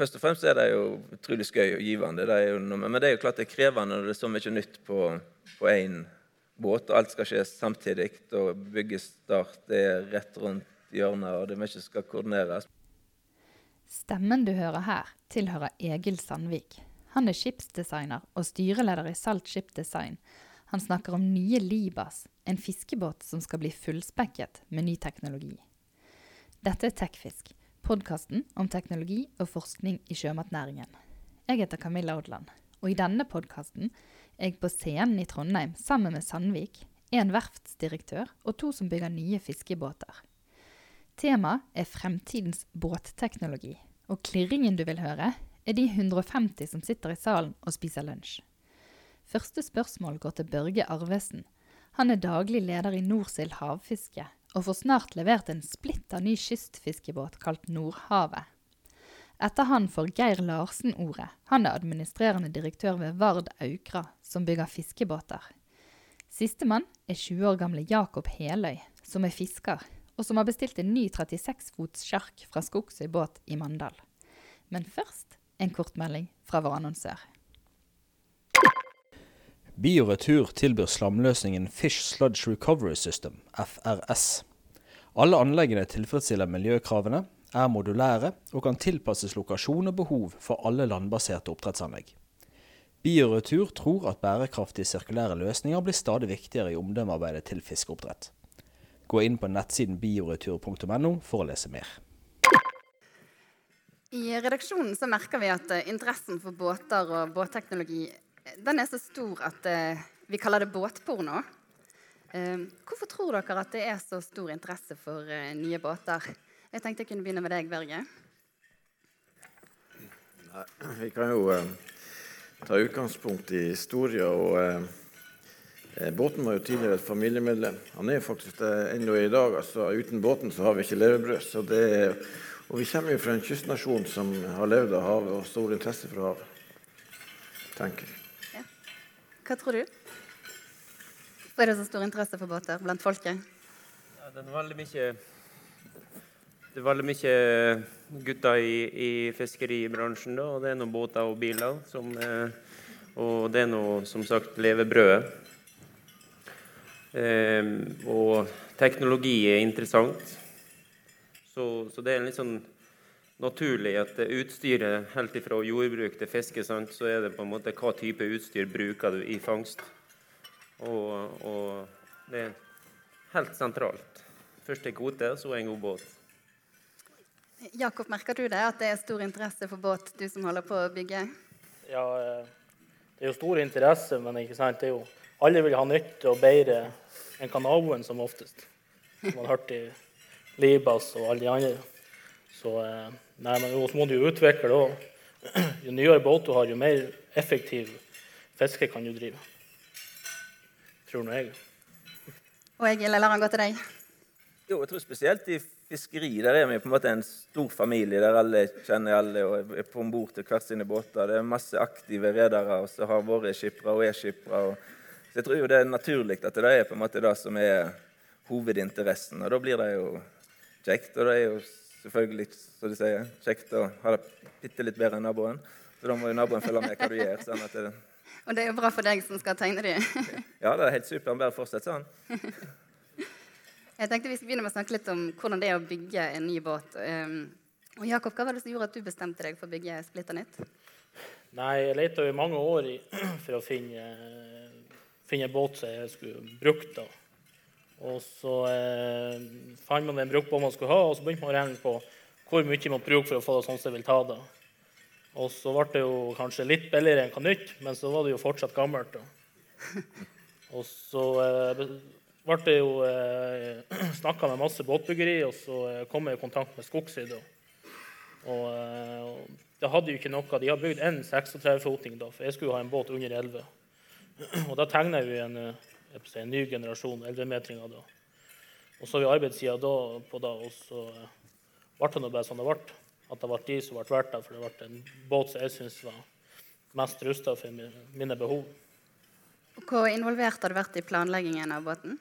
først og fremst er det jo utrolig skøy og givende. Det jo, men det er jo klart det er krevende når det er så mye nytt på én båt, og alt skal skje samtidig. Og byggestart er rett rundt hjørnet, og det er mye skal koordineres. Stemmen du hører her, tilhører Egil Sandvik. Han er skipsdesigner og styreleder i Salt Ship Design. Han snakker om nye Libas, en fiskebåt som skal bli fullspekket med ny teknologi. Dette er Tekfisk, podkasten om teknologi og forskning i sjømatnæringen. Jeg heter Camilla Odland, og i denne podkasten er jeg på scenen i Trondheim sammen med Sandvik, en verftsdirektør og to som bygger nye fiskebåter. Temaet er fremtidens båtteknologi, og klirringen du vil høre, er de 150 som sitter i salen og spiser lunsj. Første spørsmål går til Børge Arvesen. Han er daglig leder i Norsild havfiske, og får snart levert en splitter ny kystfiskebåt kalt Nordhavet. Etter han får Geir Larsen ordet. Han er administrerende direktør ved Vard Aukra, som bygger fiskebåter. Sistemann er 20 år gamle Jakob Heløy, som er fisker, og som har bestilt en ny 36 fots sjark fra Skogsøy båt i Mandal. Men først en kortmelding fra vår annonsør. Bioretur tilbyr slamløsningen Fish Sludge Recovery System, FRS. Alle anleggene tilfredsstiller miljøkravene, er modulære og kan tilpasses lokasjon og behov for alle landbaserte oppdrettsanlegg. Bioretur tror at bærekraftige sirkulære løsninger blir stadig viktigere i omdømmearbeidet til fiskeoppdrett. Gå inn på nettsiden bioretur.no for å lese mer. I redaksjonen så merker vi at eh, interessen for båter og båtteknologi den er så stor at eh, vi kaller det båtporno. Eh, hvorfor tror dere at det er så stor interesse for eh, nye båter? Jeg tenkte jeg kunne begynne med deg, Børge. Nei, vi kan jo eh, ta utgangspunkt i historien. og eh, eh, Båten var jo tidligere et familiemedlem. Han er faktisk det ennå i dag. altså Uten båten så har vi ikke levebrød. så det og vi kommer jo fra en kystnasjon som har levd av havet og stor interesse for havet. tenker jeg. Hva tror du? Hvorfor er det så stor interesse for båter blant folket? Ja, det er veldig mye det er veldig mye gutter i, i fiskeribransjen, da, og det er noen båter og biler. Som, eh, og det er nå som sagt, levebrødet. Eh, og teknologi er interessant. Så, så, det er en litt sånn naturlig at utstyret helt ifra jordbruk til fiske, sant, så er det på en måte hva type utstyr bruker du i fangst. Og, og det er helt sentralt. Først en kvote, så en god båt. Jakob, merker du det, at det er stor interesse for båt, du som holder på å bygge? Ja, eh, det er jo stor interesse, men ikke sant? det er Jo, alle vil ha nytt og bedre enn naboen, som oftest. Som man har hørt i Libas og alle de andre. Så eh, Nei, men så må du jo utvikle òg. Jo nyere båt du har, jo mer effektiv fiske kan du drive. Tror nå jeg. Og Egil, lar han gå til deg? Jo, jeg tror spesielt i fiskeri der er vi på en måte en stor familie der alle kjenner alle og er på om bord til hvert sine båter. Det er masse aktive redere og så har vært skippere og er skippere. Så jeg tror jo det er naturlig at det er på en måte det som er hovedinteressen. Og da blir det jo kjekt. Og det er jo selvfølgelig, som de sier, kjekt å ha det bitte litt bedre enn naboen. Så da må jo naboen følge med hva du gjør. sånn at det... Og det er jo bra for deg som skal tegne de. ja, det er helt supert. Bare fortsett sånn. Jeg tenkte vi skulle begynne med å snakke litt om hvordan det er å bygge en ny båt. Um, og Jakob, Hva var det som gjorde at du bestemte deg for å bygge Splitter nytt? Nei, Jeg lette i mange år i, for å finne, finne en båt som jeg skulle brukt. da. Og så eh, fant man den brukbåten man skulle ha, og så begynte man å regne på hvor mye man bruker for å få det sånn som det vil ta Da. Og så ble det jo kanskje litt billigere enn hva nytt, men så var det jo fortsatt gammelt. Da. Og så eh, ble det jo eh, snakka med masse båtbyggeri, og så eh, kom jeg i kontakt med Skogsid. Og eh, det hadde jo ikke noe. De hadde bygd én 36-foting, for jeg skulle jo ha en båt under 11. Og da tegna vi en eh, en ny generasjon eldremetringer. da. Og så har vi arbeidssida på da, og så ble det bare sånn det ble. At det ble de som ble valgt, for det ble en båt som jeg syns var mest rusta for mine behov. Hvor involvert har du vært i planleggingen av båten?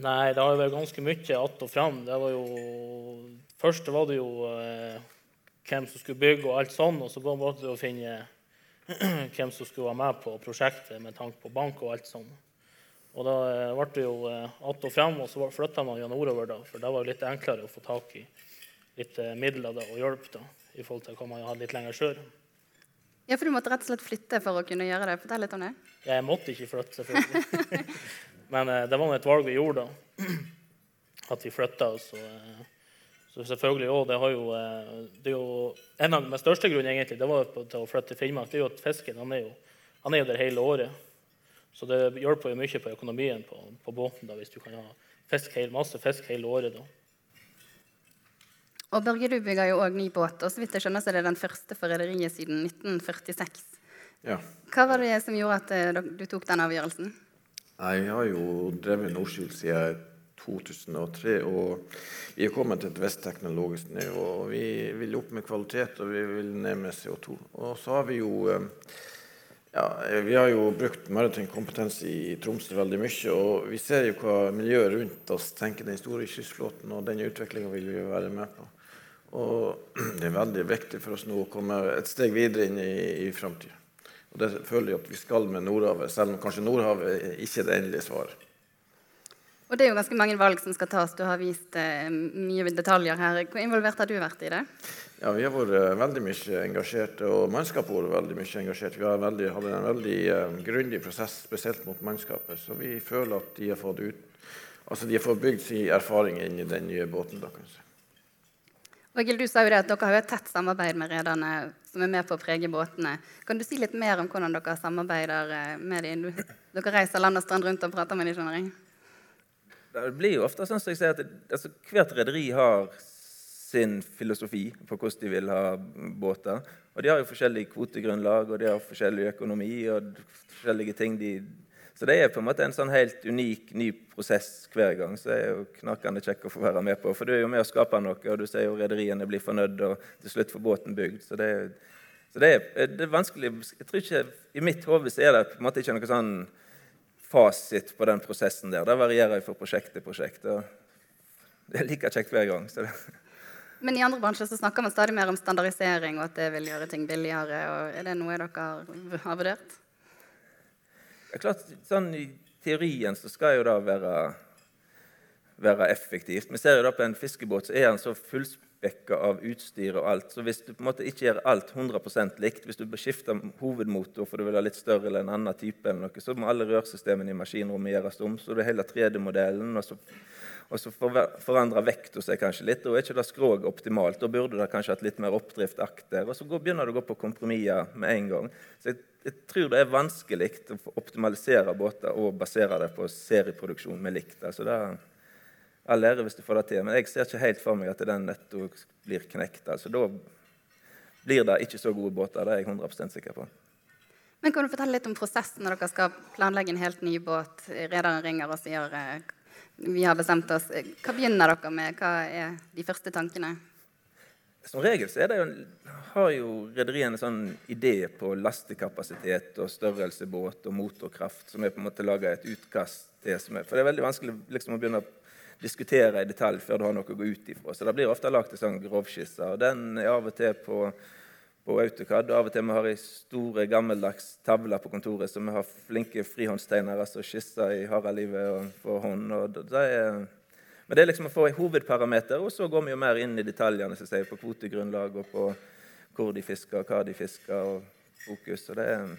Nei, det har jo vært ganske mye att og fram. Det var jo, først var det jo eh, hvem som skulle bygge og alt sånn, og så måtte å finne hvem som skulle være med på prosjektet med tanke på bank og alt sånt. Og da eh, ble det jo eh, att og frem, og så flytta man jo nordover, da, for det var jo litt enklere å få tak i litt eh, midler da, og hjelp da, i forhold til hva man hadde litt lenger sør. Ja, for du måtte rett og slett flytte for å kunne gjøre det. Fortell litt om det. Jeg måtte ikke flytte, selvfølgelig. Men det var et valg vi gjorde da, at vi flytta. Så, så selvfølgelig òg, det har jo Det er jo en av de største grunnene egentlig, det var til å flytte til Finnmark. Det er jo at fisken han er jo, han er jo der hele året. Så det hjelper jo mye på økonomien på, på båten da, hvis du kan ha fisk, masse fisk hele året. da. Og Børge, du bygger jo òg ny båt, og så vidt jeg skjønner så er det den første for rederiet siden 1946. Ja. Hva var det som gjorde at eh, du tok den avgjørelsen? Jeg har jo drevet Nordskyld siden 2003, og vi er kommet til et visst teknologisk nivå. Vi vil opp med kvalitet, og vi vil ned med CO2. Og så har vi jo eh, ja, Vi har jo brukt maritim kompetanse i Tromsø veldig mye. Og vi ser jo hva miljøet rundt oss tenker den store kystflåten, og den utviklinga vil vi være med på. Og det er veldig viktig for oss nå å komme et steg videre inn i, i framtida. Og det føler jeg at vi skal med Nordhavet, selv om kanskje Nordhavet ikke er det endelige svaret. Og det er jo ganske mange valg som skal tas. Du har vist eh, mye detaljer her. Hvor involvert har du vært i det? Ja, Vi har vært eh, veldig mye engasjert, og mannskapet har vært veldig mye engasjert. Vi har veldig, hadde en veldig eh, grundig prosess, spesielt mot mannskapet. Så vi føler at de har fått, ut, altså de har fått bygd sin erfaring inn i den nye båten. da kan si. Og Egil, du sa jo det at Dere har jo et tett samarbeid med rederne som er med på å prege båtene. Kan du si litt mer om hvordan dere samarbeider med dem? Dere reiser land og strand rundt og prater med dem, skjønner jeg? Det blir jo ofte sånn som jeg sier at altså, Hvert rederi har sin filosofi på hvordan de vil ha båter. Og De har jo forskjellig kvotegrunnlag og de har forskjellig økonomi. og forskjellige ting de... Så det er på en måte en sånn helt unik ny prosess hver gang. Så det er jo knakende kjekk å få være med på. For du er jo med å skape noe, og du ser jo rederiene blir fornøyd, og til slutt får båten bygd. Så det er, så det er, det er vanskelig Jeg tror ikke, I mitt hode er det på en måte ikke noe sånn fasit på den prosessen der. Det varierer fra prosjekt til prosjekt. og Det er like kjekt hver gang. Men i andre bransjer så snakker man stadig mer om standardisering og at det vil gjøre ting billigere. Er det noe dere har vurdert? Det er klart, sånn I teorien så skal jo det være, være effektivt. Vi ser jo da på en fiskebåt så er den så fullspekket spekka av utstyr og alt. Så hvis du på en måte ikke gjør alt 100 likt, hvis du skifter hovedmotor for du vil ha litt større eller en annen type, eller noe, så må alle rørsystemene i maskinrommet gjøres om. Så det er hele 3D-modellen. Og så, og så forandrer vekta seg kanskje litt. Og er ikke det skroget optimalt? Da burde det kanskje hatt litt mer oppdrift akter. Og så begynner det å gå på kompromisser med en gang. Så jeg, jeg, tror det er vanskelig å optimalisere båter og basere det på serieproduksjon med likt. Altså det er All ære hvis du får det til, men jeg ser ikke helt for meg at den netto blir knekt. Altså, da blir det ikke så gode båter. Det er jeg 100 sikker på. Men Kan du fortelle litt om prosessen når dere skal planlegge en helt ny båt? Rederen ringer og sier eh, vi har bestemt oss. Hva begynner dere med? Hva er de første tankene? Som regel så jo, har jo rederiene en sånn idé på lastekapasitet og størrelse båt og motorkraft, som er på en måte laga et utkast til. For det er veldig vanskelig liksom, å begynne å diskutere i detalj før du har noe å gå ut ifra. Så det blir ofte lagt en sånn grovskisse. Og den er av og til på, på AutoCAD. Og av og til vi har vi store, gammeldags tavler på kontoret, så vi har flinke frihåndstegnere som skisser i harde livet for hånd. og det er... Men det er liksom å få hovedparameter, og så går vi jo mer inn i detaljene som sier, på kvotegrunnlag og på hvor de fisker, hva de fisker, og fokus. Og det er...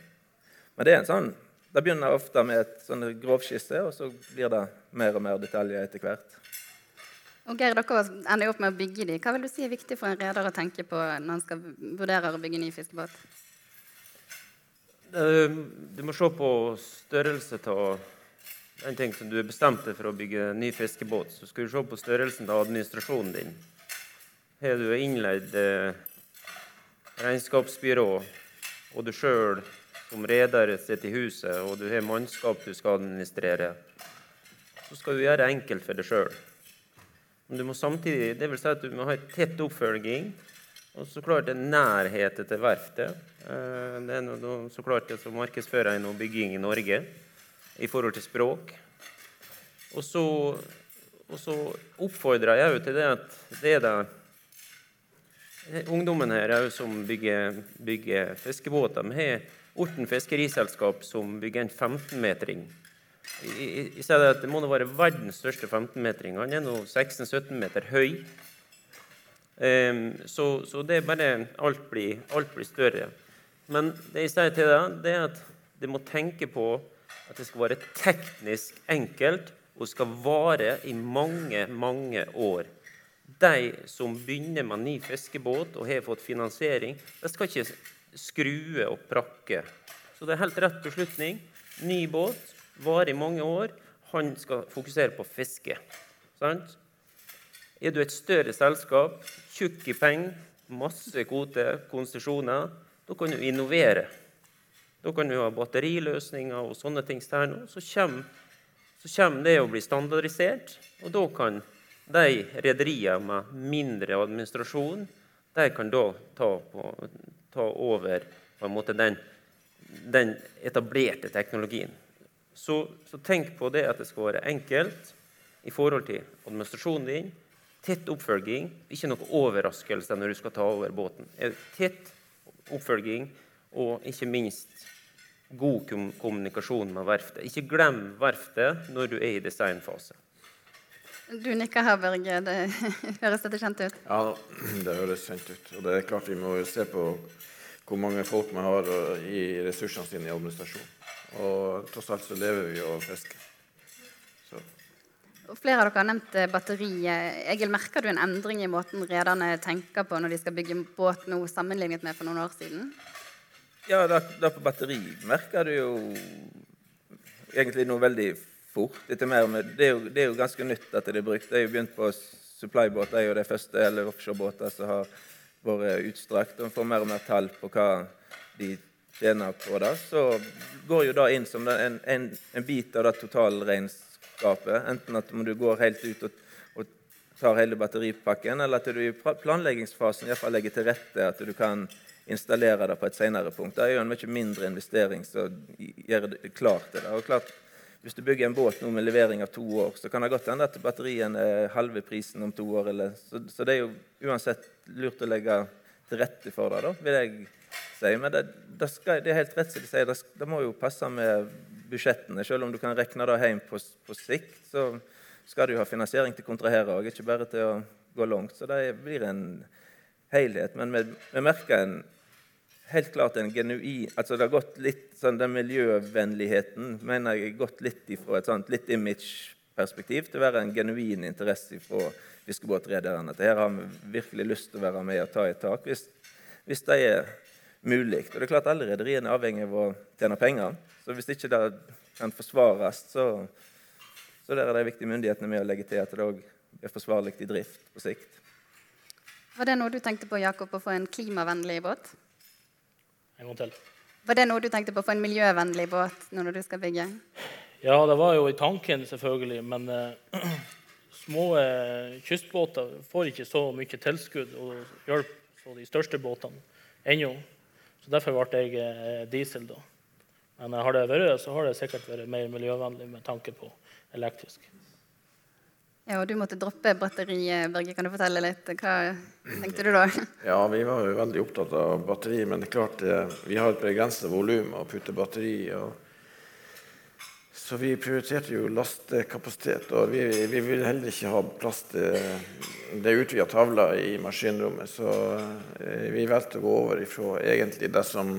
Men det er en sånn det begynner ofte med et sånn grovskisse, og så blir det mer og mer detaljer etter hvert. Og Geir, dere ender opp med å bygge de. Hva vil du si er viktig for en reder å tenke på når han skal vurdere å bygge ny fiskebåt? Du må se på størrelse av en ting som du er bestemt deg for å bygge ny fiskebåt, så skal du se på størrelsen av administrasjonen din. Har du innleid eh, regnskapsbyrå, og du sjøl som reder sitter i huset, og du har mannskap du skal administrere, så skal du gjøre det enkelt for deg sjøl. Men du må samtidig, det vil si at du må ha en tett oppfølging, og så klart en nærhet til verftet. Eh, det er noe, så klart det som markedsfører en bygging i Norge i forhold til språk. Og så, og så oppfordrer jeg jo til det at det er det ungdommen her er jo som bygger, bygger fiskebåter. Vi har Orten Fiskeriselskap som bygger en 15-metring. I, stedet at Det må være verdens største 15-metring. Han er nå 16-17 meter høy. Um, så, så, det er bare alt blir, alt blir større. Men det jeg sier til deg, det er at du må tenke på at det skal være teknisk enkelt og skal vare i mange, mange år. De som begynner med ny fiskebåt og har fått finansiering, de skal ikke skrue og prakke. Så det er helt rett beslutning. Ny båt, varer i mange år. Han skal fokusere på fiske. Sant? Er du et større selskap, tjukk i penger, masse kvoter, konsesjoner, da kan du innovere. Da kan du ha batteriløsninger og sånne ting. Så kommer, så kommer det å bli standardisert, og da kan de rederiene med mindre administrasjon de kan da ta, på, ta over måte den, den etablerte teknologien. Så, så, tenk på det at det skal være enkelt i forhold til administrasjonen din. Tett oppfølging, ikke noe overraskelse når du skal ta over båten. Tett oppfølging og ikke minst god kommunikasjon med verftet. Ikke glem verftet når du er i designfase. Du nikker her, Børge. Det høres dette kjent ut? Ja, det høres kjent ut. Og det er klart vi må se på hvor mange folk vi har i ressursene sine i administrasjon. Og tross alt så lever vi og fisker. Og Flere av dere har nevnt batteriet. Egil, merker du en endring i måten rederne tenker på når de skal bygge båt nå, sammenlignet med for noen år siden? Ja, da, da på batteri merker du jo egentlig noe veldig fort. Mer med, det, er jo, det er jo ganske nytt at det er brukt. Det er jo begynt på supply-båter. Det er jo de første eller offshorebåter som har vært utstrakt. Og får mer og mer tall på hva de tjener på det. Så går jo det inn som en, en, en bit av det totalregnskapet regnskapet. Enten at du går helt ut og, og tar hele batteripakken, eller at du i planleggingsfasen i legger til rette at du kan installere det på et senere punkt. Det er jo en mye mindre investering som gjør det klart til det. Og klart, hvis du bygger en båt nå med levering av to år, så kan det godt hende at batterien er halve prisen om to år. Eller, så, så, det er jo uansett lurt å legge til rette for det, da, vil jeg si. Men det, det, skal, det er helt rett som de sier, det, det må jo passe med budsjettene. Selv om du kan regne det hjem på, på sikt, så skal du ha finansiering til å kontrahere òg, ikke bare til å gå langt. Så det blir en helhet. Men vi, vi merker en, helt klart en genuin altså det har gått litt, sånn, Den miljøvennligheten mener jeg har gått litt ifra et sånt litt image-perspektiv til å være en genuin interesse fra fiskebåtrederne. At her har vi virkelig lyst til å være med og ta i tak hvis, hvis det er mulig. Og det er klart Alle rederiene er avhengig av å tjene penger. Så hvis ikke det kan forsvares, så, så der er de viktige myndighetene med å legge til at det òg er forsvarlig i drift på sikt. Var det noe du tenkte på, Jakob, å få en klimavennlig båt? En gang til. Var det noe du tenkte på å få en miljøvennlig båt når du skal bygge? Ja, det var jo i tanken, selvfølgelig. Men uh, små uh, kystbåter får ikke så mye tilskudd og hjelp som de største båtene ennå. Så Derfor ble jeg uh, diesel. da. Men har det vært så har det sikkert vært mer miljøvennlig med tanke på elektrisk. Ja, og Du måtte droppe batteriet, Børge. Kan du fortelle litt? Hva tenkte du da? Ja, Vi var jo veldig opptatt av batteri, men det er klart eh, vi har et begrenset volum å putte batteri i. så vi prioriterte jo lastekapasitet. Og vi, vi ville heller ikke ha plass til det utvida tavla i maskinrommet. Så eh, vi valgte å gå over ifra egentlig det som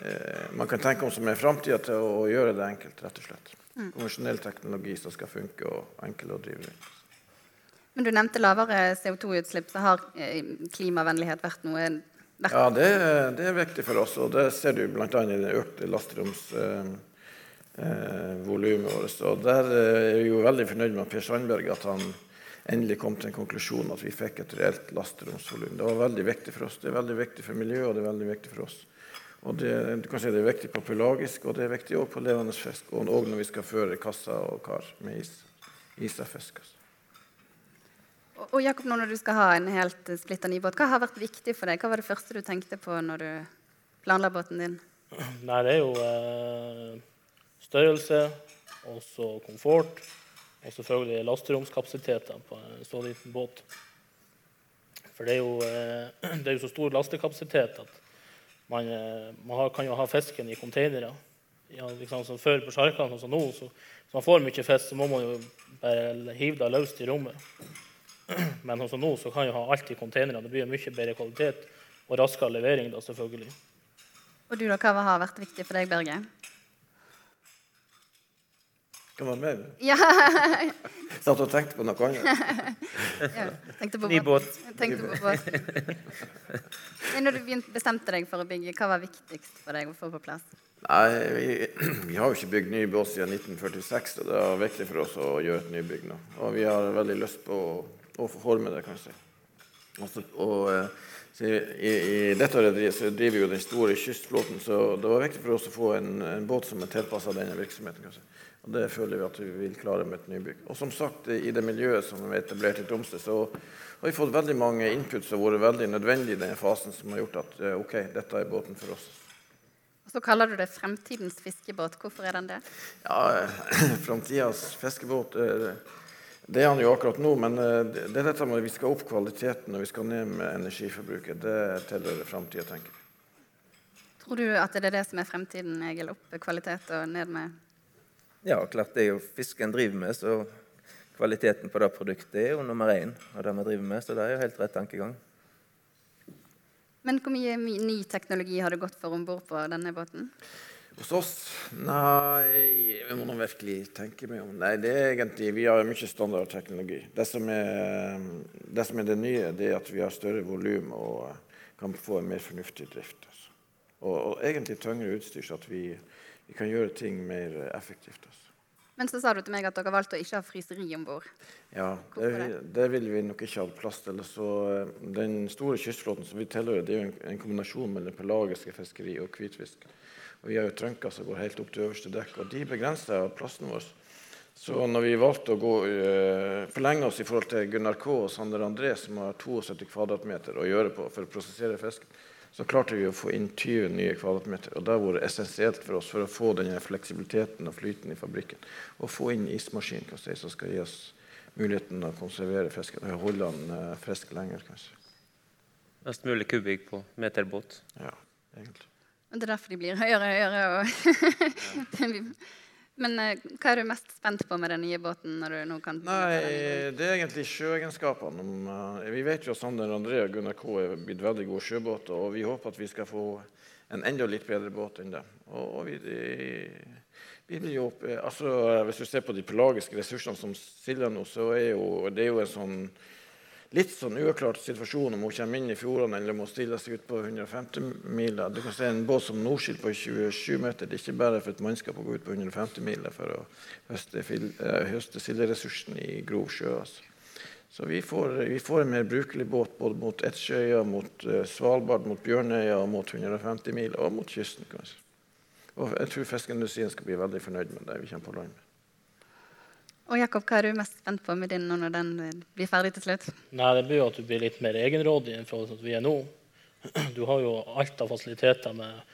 Eh, man kan tenke om som er framtida til å gjøre det enkelt, rett og slett. Konvensjonell teknologi som skal funke og enkel å drive rundt. Men Du nevnte lavere CO2-utslipp. Så har eh, klimavennlighet vært noe verdt? Ja, det, det, er viktig for oss. Og det ser du bl.a. i det økte lasteromsvolumet eh, vårt. Og der er vi jo veldig fornøyd med Per Sandberg at han endelig kom til en konklusjon at vi fikk et reelt lasteromsvolum. Det var veldig viktig for oss. Det er veldig viktig for miljøet, og det er veldig viktig for oss. Og det, du kan si det er viktig på pelagisk, og det er viktig også på levende fisk. Og også når vi skal føre kasser og kar med is, is av fisk. Altså. Og, og Jakob, nå når du skal ha en helt splitter ny båt, hva har vært viktig for deg? Hva var det første du tenkte på når du planla båten din? Nei, det er jo eh, størrelse, også komfort, og selvfølgelig lasteromskapasiteter på en så liten båt. For det er jo, eh, det er jo så stor lastekapasitet at man, eh, man kan jo ha fisken i containere. Ja, liksom, som før på sjarkene og nå, så hvis man får mye fisk, så må man jo bare hive det løst i rommet. Men sånn nå så kan jo ha alt i containere. Det blir mye bedre kvalitet og raskere levering. da selvfølgelig. Og du da, Hva har vært viktig for deg, Kan være med. Ja, Satt og tenkte på noe annet. ja tenkte på Ny båt. Tenkte på båt. Men når du begynte, bestemte deg for å bygge, hva var viktigst for deg å få på plass? Nei, vi, vi har jo ikke bygd ny båt siden 1946, og det er viktig for oss å gjøre et nybygg nå. Og vi har veldig lyst på å, å forme det, kanskje. Også, og eh, så i, i dette rederiet så driver vi jo den store kystflåten, så det var viktig for oss å få en, en båt som er tilpassa denne virksomheten. kanskje. Og Det føler vi at vi vil klare med et nybygg. Og som sagt, I det miljøet som er etablert i Tromsø, så har vi fått veldig mange input som har vært veldig nødvendige i denne fasen, som har gjort at eh, ok, dette er båten for oss. Og Så kaller du det fremtidens fiskebåt. Hvorfor er den det? Ja, Framtidas fiskebåt eh, det er han jo akkurat nå, men eh, det er dette med at vi skal opp kvaliteten og vi skal ned med energiforbruket. Det tilhører framtida, tenker vi. Tror du at det er det som er fremtiden, Egil? Opp kvalitet og ned med Ja, klart det er jo fisken driver med, så kvaliteten på det produktet er jo nummer én Og det vi driver med. Så det er jo helt rett tankegang. Men hvor mye ny teknologi har det gått for om bord på denne båten? Hos oss? Nei, vi må nå virkelig tenke meg om. Nei, det er egentlig, Vi har mye standardteknologi. Det som er det, som er det nye, det er at vi har større volum og kan få en mer fornuftig drift. Altså. Og, og egentlig tyngre utstyr, så at vi, vi kan gjøre ting mer effektivt. Altså. Men så sa du til meg at dere valgte å ikke ha fryseri om bord. Ja, det, det? ville vil vi nok ikke ha plass til. Så eh, den store kystflåten som vi tilhører, det er jo en, en kombinasjon mellom pelagiske fiskeri og hvitfisk. Og vi har jo trønker som går helt opp til øverste dekk, og de begrenser plassen vår. Så når vi valgte å gå, uh, forlenge oss i forhold til Gunnar K. og Sander André, som har 72 kvadratmeter å gjøre på for å prosessere fisk, så klarte vi å få inn 20 nye kvadratmeter. Og det har vært essensielt for oss for å få denne fleksibiliteten og flyten i fabrikken. Og få inn ismaskin kan si, som skal gi oss muligheten å konservere fisken og holde den eh, frisk lenger, kanskje. Mest mulig kubikk på meterbåt. Ja, egentlig. Og det er derfor de blir høyere og høyere. Og Men eh, hva er du mest spent på med den nye båten? når du nå kan Nei, det er egentlig sjøegenskapene. Eh, vi vet jo at Sander André og Gunnar K er blitt veldig gode sjøbåter, og vi håper at vi skal få en enda litt bedre båt enn det. Og, vi, vi blir jo eh, altså, Hvis du ser på de pelagiske ressursene som silda nå, så er jo, det er jo en sånn litt sånn uavklart situasjon om hun kommer inn i fjordene eller må stille seg ut på 150 miler. Du kan se en båt som Norskild på 27 meter. Det er ikke bare for et mannskap å gå ut på 150 miler for å høste, eh, høste silderessursen i grov sjø. Altså. Så vi får, vi får en mer brukelig båt både mot Etsjøya, mot eh, Svalbard, mot Bjørnøya, mot 150 mil og mot kysten. kanskje. Og jeg tror fiskeindustrien skal bli veldig fornøyd med det vi kommer på land med. Og Jakob, hva er du mest spent på med din nå når den blir ferdig til slutt? Nei, det blir jo at du blir litt mer egenrådig enn fra vi er nå. Du har jo alt av fasiliteter med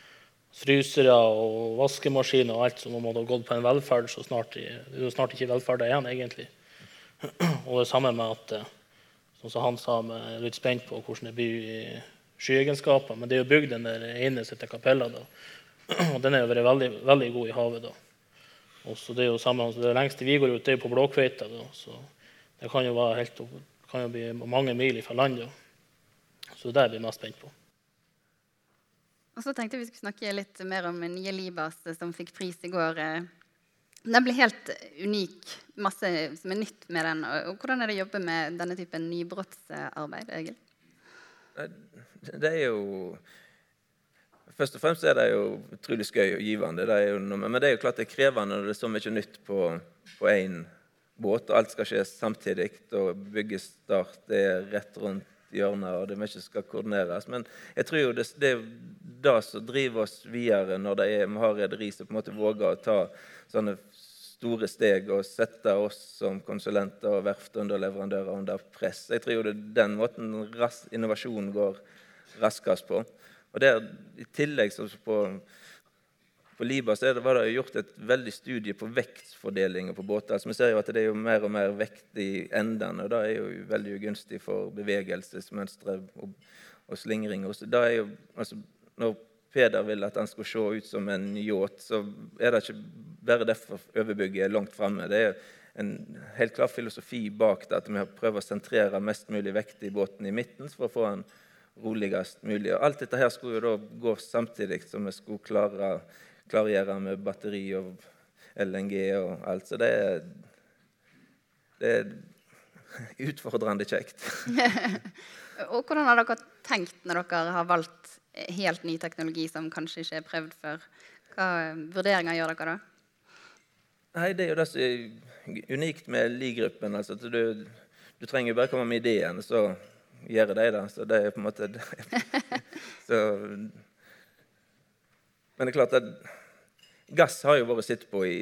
frysere og vaskemaskiner og alt som om man hadde gått på en velferd, så snart, det er snart ikke velferd igjen, egentlig. Og det samme med at, eh, som han sa, jeg er litt spent på hvordan det blir i skyegenskaper. Men det er jo bygd den der ene sitte kapella, da. Og den er jo vært veldig, veldig god i havet, da. Og så det er jo samme, altså det lengste vi går ut, det er på Blåkveita. da, Så det kan jo, være helt, kan jo bli mange mil fra land. da. Så det er vi mest spent på. Og så tenkte jeg vi skulle snakke litt mer om nye Libas som fikk pris i går. Den ble helt unik. Masse som er nytt med den. Og hvordan er det å jobbe med denne typen nybrottsarbeid, Egil? Det er jo Først og fremst er det jo utrolig skøy og givende. Det jo men det er jo klart det er krevende når det er så mye nytt på én båt. og Alt skal skje samtidig. og Byggestart er rett rundt hjørnet, og det mye skal koordineres. Men jeg tror jo det, det er det som driver oss videre når det er, vi har rederi som på en måte våger å ta sånne store steg og sette oss som konsulenter og verftsunderleverandører under press. Jeg tror jo det er den måten innovasjonen går raskest på. Og der, I tillegg så på på Liba så var det gjort et veldig studie på vektfordelinger på båter. Altså, vi ser jo at det er jo mer og mer vekt i endene, og det er jo veldig ugunstig for bevegelsesmønstre og, og slingring. Og da er jo, altså, når Peder vil at han skal se ut som en yacht, så er det ikke bare derfor overbygget er langt framme. Det er en helt klar filosofi bak det, at vi prøver å sentrere mest mulig vekt i båten i midten for å få den roligst mulig. Og alt dette her skulle jo da gå samtidig som vi skulle klare klargjøre med batteri og LNG og alt. Så det er, det er utfordrende kjekt. og hvordan har dere tenkt når dere har valgt helt ny teknologi som kanskje ikke er prøvd før? Hva vurderinger gjør dere da? Nei, Det er jo det som er unikt med Li-gruppen. Altså, du, du, trenger bare komme med ideen, så gjør de det. Så det er på en måte så, Men det er klart at gass har jo vært sett på i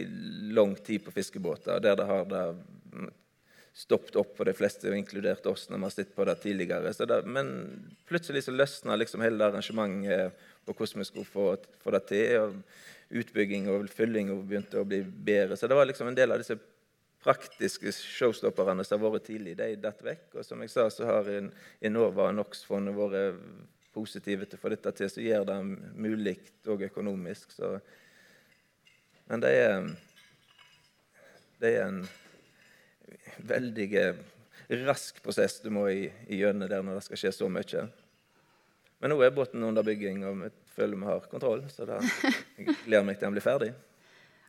lang tid på fiskebåter, der det har det stoppet opp for de fleste, inkludert oss, når vi har sett på det tidligere. Det, men plutselig så løsna liksom hele arrangementet på hvordan vi skulle få, få det til. og Utbygging og fylling og begynte å bli bedre. Så det var liksom en del av disse praktiske showstopperne som har vært tidlig, de datt vekk. Og som jeg sa, så har Enova og NOx-fondet vært positive til å få dette til, som gjør det mulig og økonomisk. Så. Men det er, det er en veldig rask prosess du må igjennom der når det skal skje så mye. Men nå er båten under bygging, og vi føler vi har kontroll. Så da gleder meg til den blir ferdig.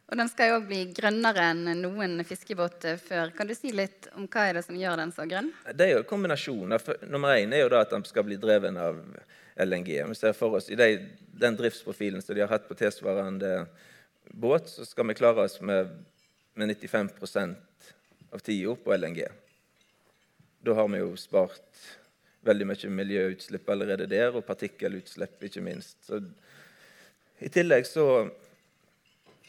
Og Den skal jo òg bli grønnere enn noen fiskebåt før. Kan du si litt om hva er det som gjør den så grønn? Det er jo kombinasjonen. Nummer én er jo da at den skal bli dreven av LNG. Vi ser for oss I de, den driftsprofilen som de har hatt på tilsvarende båt, så skal vi klare oss med, med 95% av tida på LNG. Da har vi jo spart veldig mye miljøutslipp allerede der, og partikkelutslipp, ikke minst. Så, I tillegg så,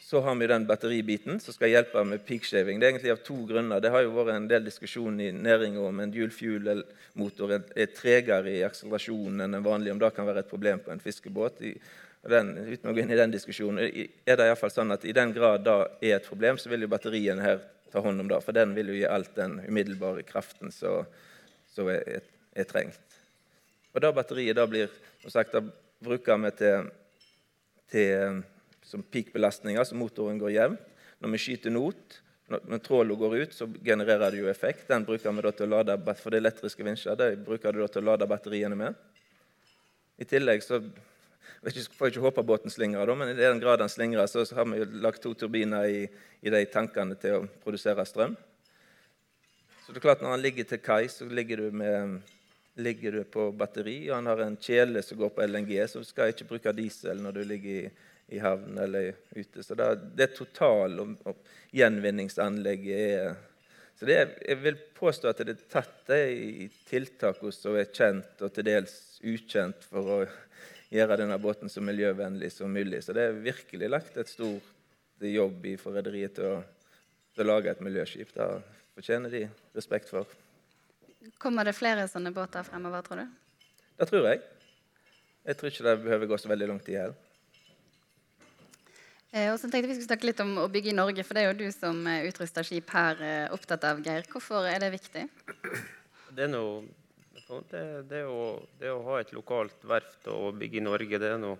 så, har vi den batteribiten som skal hjelpe med peakshaving. Det er egentlig av to grunner. Det har jo vært en del diskusjon i næringa om en dual fuel-motor er tregere i akselerasjonen enn en vanlig, om det kan være et problem på en fiskebåt. Den, uten å gå inn i den diskusjonen, er det i fall sånn at i den grad det er et problem, så vil jo batterien her ta hånd om det. For den vil jo gi alt den umiddelbare kraften som er, er, er, trengt. Og da batteriet da blir som sagt, da bruker vi til, til som peak-belastninger, så motoren går jevnt. Når vi skyter not, når trålen går ut, så genererer det jo effekt. Den bruker vi da til å lade, For det elektriske vinsjer det bruker du da til å lade batteriene med. I tillegg så jeg får ikke håpe båten slingrer, men i den grad den slingrer, så har vi jo lagt to turbiner i, i de tankene til å produsere strøm. Så det er klart Når han ligger til kai, så ligger du, med, ligger du på batteri. Og han har en kjele som går på LNG, så du skal ikke bruke diesel når du ligger i, i havn eller ute. Så det, det total- og, og gjenvinningsanlegget er så det, Jeg vil påstå at det er tatt de tiltakene som er kjent og til dels ukjent for å gjøre denne båten så miljøvennlig som mulig. Så det er virkelig lagt et stort jobb i for rederiet til, til, å lage et miljøskip. Det fortjener de respekt for. Kommer det flere sånne båter fremover, tror du? Det tror jeg. Jeg tror ikke det behøver gå så veldig lang tid heller. Eh, og så tenkte Vi skulle snakke litt om å bygge i Norge, for det er jo du som utruster skip her, eh, opptatt av, Geir. Hvorfor er det viktig? Det er noe det, det, å, det, å, ha et lokalt verft og bygge i Norge, det er noe,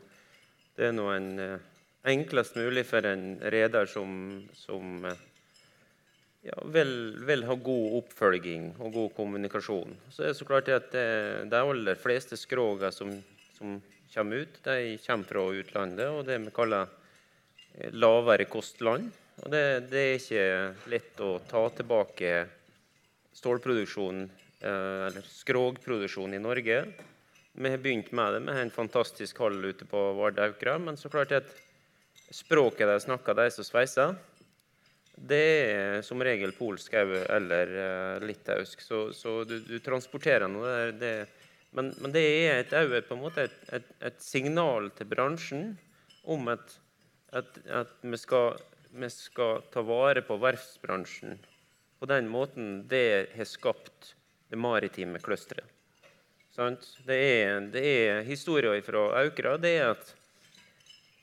det er noe en, eh, enklest mulig for en reder som, som eh, ja, vil, vil, ha god oppfølging og god kommunikasjon. Så er det så klart at det, de aller fleste skrogene som, som, kommer ut, de kommer fra utlandet og det vi kaller eh, lavere kostland. Og det, det er ikke lett å ta tilbake stålproduksjonen Eh, eller skrogproduksjonen, i Norge. Vi har begynt med det. Vi har en fantastisk hall ute på Vardaukra. Men så klart at språket de snakker, de som sveiser, det er som regel polsk eller uh, litauisk. Så, så du, du, transporterer noe der. Det, men, men, det er et, et, et, et, signal til bransjen om at, at, at vi, skal, vi, skal, ta vare på verftsbransjen på den måten det har skapt det maritime clusteret. Det er, er historier fra Aukra. Det er at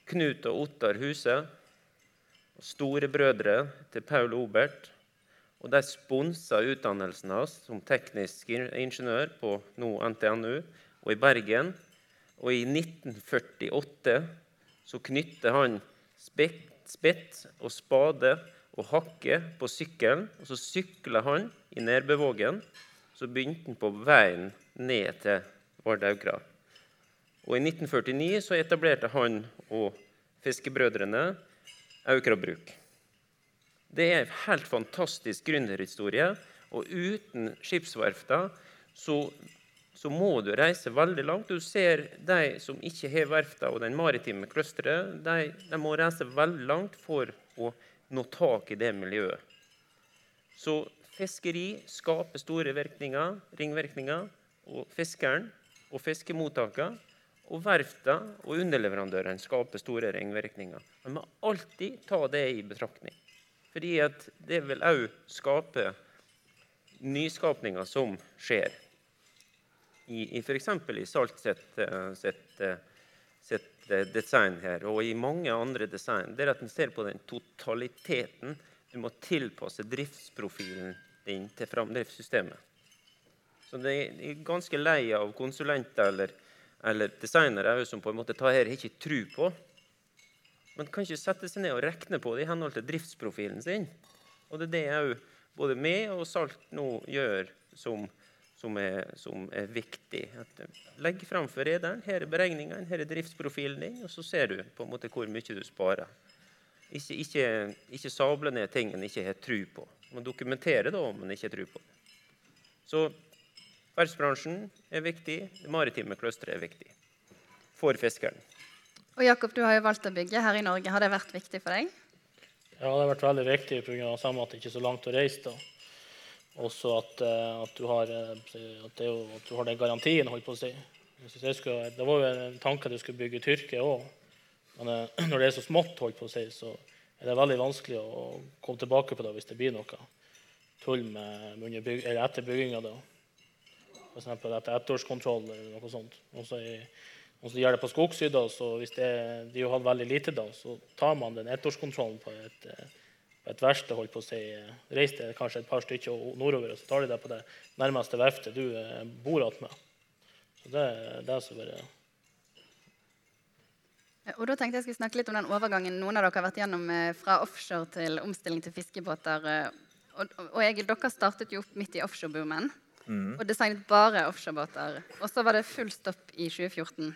Knut og Ottar Huse, storebrødre til Paul Obert. Og de sponsa utdannelsen hans som teknisk ingeniør på nå NTNU og i Bergen. Og i 1948 så knytter han spett og spade og hakke på sykkelen. Og så sykla han i Nærbøvågen. Så begynte han på veien ned til Vardaukra. Og I 1949 så etablerte han og fiskebrødrene Aukra bruk. Det er en helt fantastisk gründerhistorie. Og uten skipsverfta så, så, må du reise veldig langt. Du ser de som ikke har verfta og den maritime clusteret, de, de, må reise veldig langt for å nå tak i det miljøet. Så fiskeri skaper store virkninger, ringvirkninger. Og fiskeren og fiskemottakene og verfta og underleverandørene skaper store ringvirkninger. Man må alltid ta det i betraktning. Fordi det vil òg skape nyskapninger som skjer. I, i F.eks. i Salt sitt, eh, sitt, eh, sitt, eh, design her, og i mange andre design, det er at en ser på den totaliteten. Du må tilpasse driftsprofilen din til framdriftssystemet. Så det er ganske lei av konsulenter eller, eller designere som på en måte tar her ikke tru på. Man kan ikke sette seg ned og regne på det i henhold til driftsprofilen sin. Og det er det òg både vi og Salt nå gjør som, som, er, som er, viktig. At legg fram for rederen. Her er beregningene, her er driftsprofilen din, og så ser du på en måte hvor mye du sparer. Ikke, ikke, ikke sable ned ting en ikke har tro på. Man dokumenterer da om en ikke har tro på det. Så Verftsbransjen er viktig, det maritime clusteret er viktig for fiskeren. Og Jakob, du har jo valgt å bygge her i Norge. Har det vært viktig for deg? Ja, det har vært veldig viktig pga. at det ikke er så langt å reise. da. Også at, eh, at, du har, eh, at, det, at, du har, den garantien, holdt på å si. Skulle, det var jo en tanke at du skulle bygge Tyrkia òg. Men eh, når det er så smått, holdt på å si, så er det veldig vanskelig å komme tilbake på det hvis det blir noe tull med, med byg, etter bygginga. F.eks. etter ettårskontroll eller noe sånt. Også i, også gjør det på skogsider, så hvis det, de har veldig lite da, så tar man den ettårskontrollen på et, et verksted. holdt på å si, Reis deg kanskje et par stykker nordover, og så tar de det på det nærmeste verftet du eh, bor med. Så det, det er så bare... Og da tenkte jeg skulle snakke litt om den overgangen noen av dere har vært gjennom eh, fra offshore til omstilling til fiskebåter. Eh, og, og Egil, dere startet jo opp midt i offshoreboomen. Mm. Og designet bare offshorebåter. Og så var det full stopp i 2014.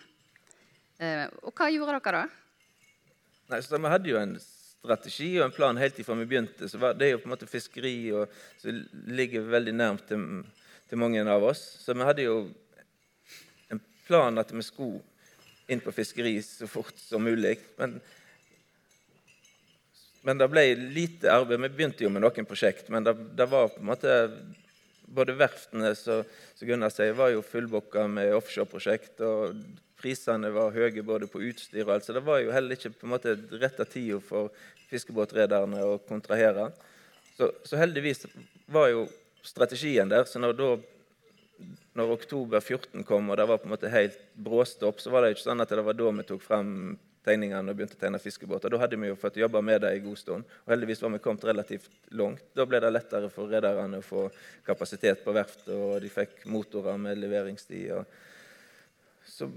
Eh, og hva gjorde dere da? Nei, så Vi hadde jo en strategi og en plan helt ifra vi begynte. så Det er jo på en måte fiskeri og, som ligger veldig nærmt til, til, mange av oss. Så vi hadde jo en plan at vi skulle inn på fiskeri så fort som mulig. Men, men det ble lite arbeid. Vi begynte jo med noen prosjekt, men det, det var på en måte både verftene som Gunnar sier, var jo fullbooka med offshoreprosjekt. og Prisene var høye både på utstyr og alt, så det var jo heller ikke på en måte retta tida for fiskebåtrederne å kontrahere. Så, så, heldigvis var jo strategien der. Så når, da, når oktober 14 kom, og det var på en måte helt bråstopp, så var det ikke sånn at det var da vi tok frem tegningene og begynte å tegne fiskebåter. Da hadde vi jo fått jobba med det en god stund. Og heldigvis var vi kommet relativt langt. Da ble det lettere for rederne å få kapasitet på verftet, og de fikk motorer med leveringstid. Så,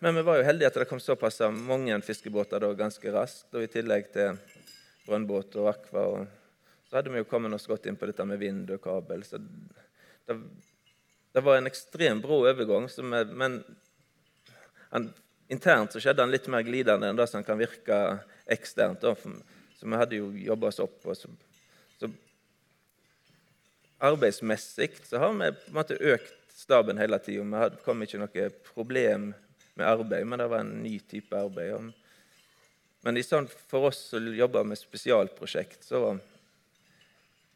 men vi var jo heldige at det kom såpass mange fiskebåter da ganske raskt. Og i tillegg til brønnbåt og akva. Og så hadde vi jo kommet oss godt inn på dette med vind og kabel. Så det, det var en ekstremt brå overgang. Vi, men han internt så skjedde han litt mer glidende enn det som kan virke eksternt. Så vi hadde jo jobba oss opp. Så, så arbeidsmessig så har vi på en måte økt staben hele tida. Vi kom ikke noe problem med arbeid, men det var en ny type arbeid. Men sånn, for oss som jobber med spesialprosjekt, så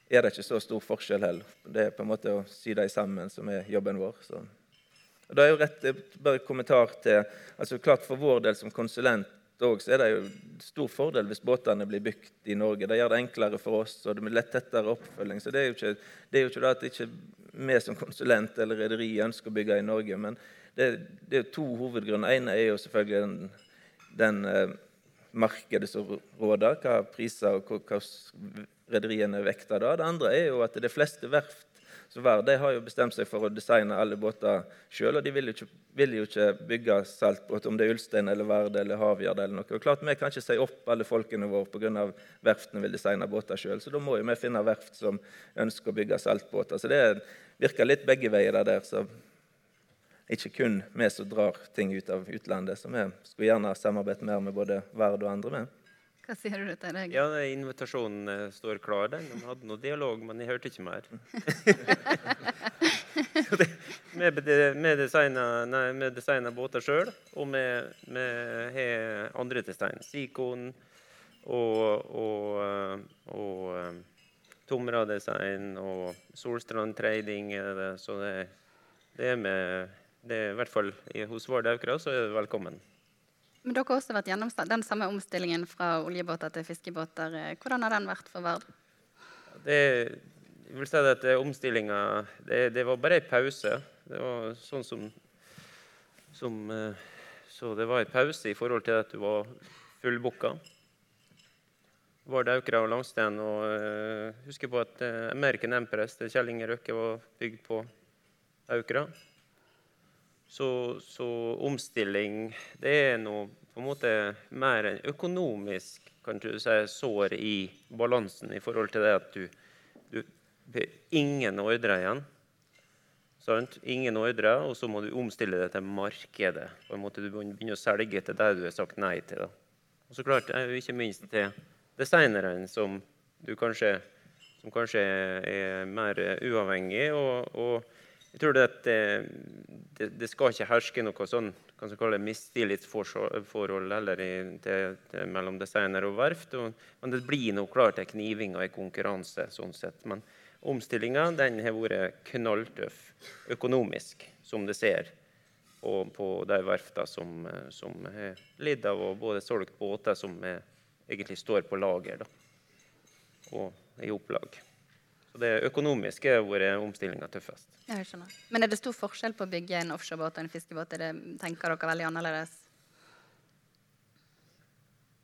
er det ikke så stor forskjell heller. Det er på en måte å sy dem sammen som er jobben vår. Så. Og det er jo rett, bare kommentar til, altså klart For vår del som konsulent også, så er det jo stor fordel hvis båtene blir bygd i Norge. Det gjør det enklere for oss, og det blir lett tettere oppfølging. Så Det er jo ikke det, er jo ikke det at ikke vi som konsulent eller rederi ønsker å bygge i Norge. Men det, det er to hovedgrunner. Den ene er jo selvfølgelig den, den, eh, markedet som råder, hva priser og hva rederiene vekter da. Det andre er jo at de fleste verft som var, de har jo bestemt seg for å designe alle båter sjøl, og de vil jo, ikke, vil jo ikke bygge saltbåt, om det er Ulstein eller Vard eller Havgjerd eller noe. Og klart Vi kan ikke si opp alle folkene våre pga. verftene vil designe båter sjøl, så da må jo vi finne verft som ønsker å bygge saltbåter. Så det virker litt begge veier der. så ikke kun vi som drar ting ut av utlandet. Så vi skulle gjerne samarbeide mer med både Verd og andre med. Hva sier du til deg? Ja, Invitasjonen eh, står klar. den. De hadde noe dialog, men jeg hørte ikke mer. Vi designer båter sjøl, og vi har andre design. Sikon og, og, eh, og eh, Tomra design og Solstrand Trading. Så det, det er med det er, I hvert fall hos Vard Aukra så er det velkommen. Men dere har også vært gjennom den samme omstillingen fra oljebåter til fiskebåter. Hvordan har den vært for Vard? Det, jeg vil si at Omstillinga det, det, var bare en pause. Det var sånn som, som eh, Så det var en pause i forhold til at du var fullbooka. Vard Aukra og Langsten. Og uh, husker på at uh, American Empress til Kjell Inge Røkke var bygd på Aukra. Så, så, omstilling det er noe på en måte mer enn økonomisk kan du si, sår i balansen i forhold til det at du, du ingen ordre igjen. Sant? Ingen ordre, og så må du omstille det til markedet. på en måte Du begynner å selge til det du har sagt nei til. Da. Og så klart, er ikke minst til designerne, som, som kanskje er mer uavhengig. og, og jeg tror det, det, det, skal ikke herske noe sånn mistillitsforhold heller i, til, til, mellom designer og verft. Og, men det blir nå klart en kniving og en konkurranse. sånn sett. Men omstillinga har vært knalltøff økonomisk, som det ser. Og på de verftene som, som har lidd av og både solgt båter som er, egentlig står på lager da, og i opplag. Så det økonomiske har vært omstillinga tøffest. Jeg skjønner. Men er det stor forskjell på å bygge en offshorebåt og en fiskebåt? Er det, tenker dere veldig annerledes?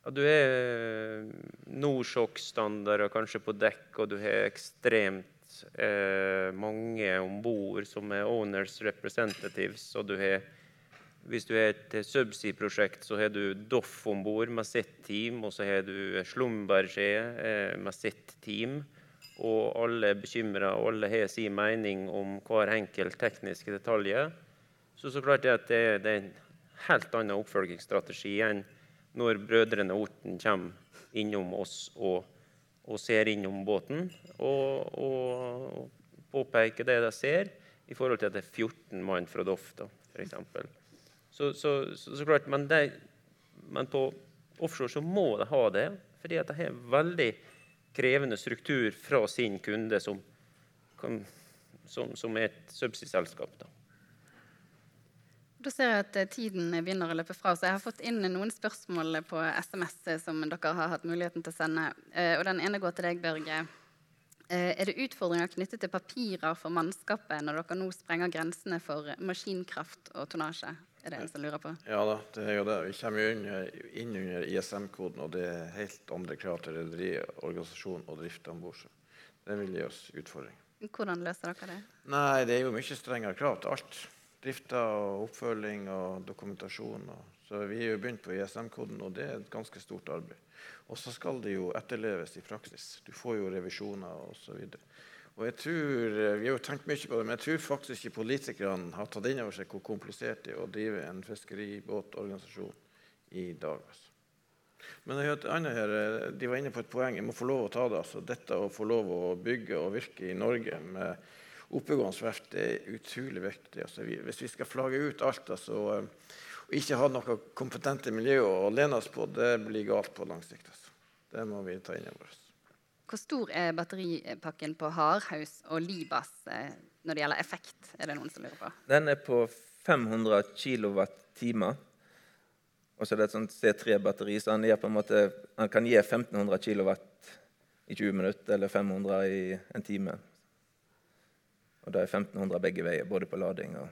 Ja, du har Norshock-standarder kanskje på dekk, og du har ekstremt eh, mange om bord som er owners representatives. og du har hvis du har et subsea-prosjekt, så har du Doff om bord med sitt team, og så har du Slumberger eh, med sitt team og alle er bekymra, og alle har sin mening om hver enkelt tekniske detalj. Så så klart det at det, det, er en helt annen oppfølgingsstrategi enn når brødrene Orten kommer innom oss og, og ser innom båten og, og, påpeker det de ser, i forhold til at det er 14 mann fra Doff, f.eks. Så, så, så, så klart, men, det, men på offshore så må de ha det, fordi at de har veldig krevende struktur fra sin kunde, som, som, som er et subsea-selskap. Da. da ser jeg at eh, tiden begynner å løpe fra, så jeg har fått inn noen spørsmål på SMS som dere har hatt muligheten til å sende. Eh, og Den ene går til deg, Børge. Eh, er det utfordringer knyttet til papirer for mannskapet når dere nå sprenger grensene for maskinkraft og tonnasje? Er det en som lurer på? Ja da, det er jo det. Vi kommer jo inn, inn under ISM-koden, og det er helt andre krav til rederi, organisasjon og drift om bord. Det vil gi oss utfordringer. Hvordan løser dere det? Nei, Det er jo mye strengere krav til alt. Drifta og oppfølging og dokumentasjon. Og, så vi er jo begynt på ISM-koden, og det er et ganske stort arbeid. Og så skal det jo etterleves i praksis. Du får jo revisjoner osv. Og jeg tror, eh, Vi har jo tenkt mye på det, men jeg tror faktisk ikke politikerne har tatt inn over seg hvor komplisert det er å drive en fiskeribåtorganisasjon i dag. Altså. Men jeg hørte andre her, eh, de var inne på et poeng. Jeg må få lov å ta det. altså Dette å få lov å bygge og virke i Norge med oppegående verft er utrolig viktig. Altså, hvis vi skal flagge ut alt altså, og ikke ha noe kompetente miljø å lene oss på, det blir galt på lang sikt. Altså. Det må vi ta inn over oss. Hvor stor er batteripakken på Hardhaus og Libas eh, når det gjelder effekt? Er det noen som lurer på? Den er på 500 kWt. Og så er det et sånt C3-batteri, så han, måte, han, kan gi 1500 kW i 20 minutter eller 500 i en time. Og da er 1500 begge veier, både på lading og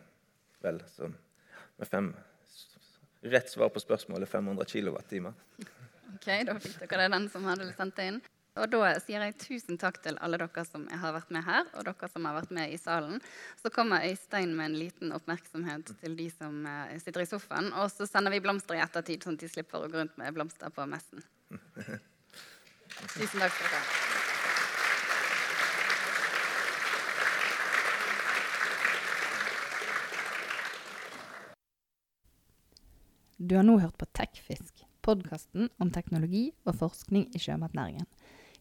vel. Så med fem, rett svar på spørsmålet 500 kWt. Ok, Da fikk dere den som hadde sendt det inn. Og da sier jeg tusen takk til alle dere som har vært med her, og dere som har vært med i salen. Så kommer Øystein med en liten oppmerksomhet til de som eh, sitter i sofaen. Og så sender vi blomster i ettertid, sånn at de slipper å gå rundt med blomster på messen. Tusen takk skal dere ha. Du har nå hørt på Tekfisk, podkasten om teknologi og forskning i sjømatnæringen.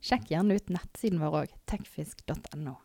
Sjekk gjerne ut nettsiden vår òg, tekfisk.no.